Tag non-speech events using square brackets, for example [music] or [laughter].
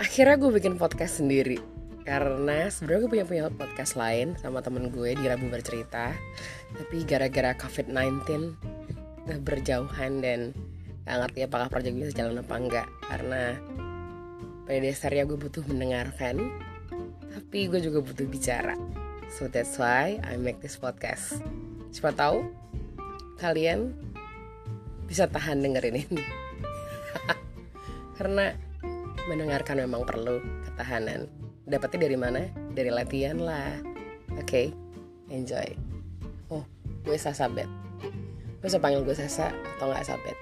akhirnya gue bikin podcast sendiri. Karena sebenarnya gue punya punya podcast lain sama temen gue di Rabu bercerita tapi gara-gara COVID-19 udah berjauhan dan gak ngerti apakah proyek bisa jalan apa enggak. Karena pada dasarnya gue butuh mendengarkan tapi gue juga butuh bicara. So that's why I make this podcast. Siapa tahu kalian bisa tahan dengerin ini. [laughs] Karena mendengarkan memang perlu ketahanan. Dapatnya dari mana? Dari latihan lah. Oke okay? enjoy. Oh gue Sasa Bet. Gue bisa panggil gue Sasa atau nggak Sabet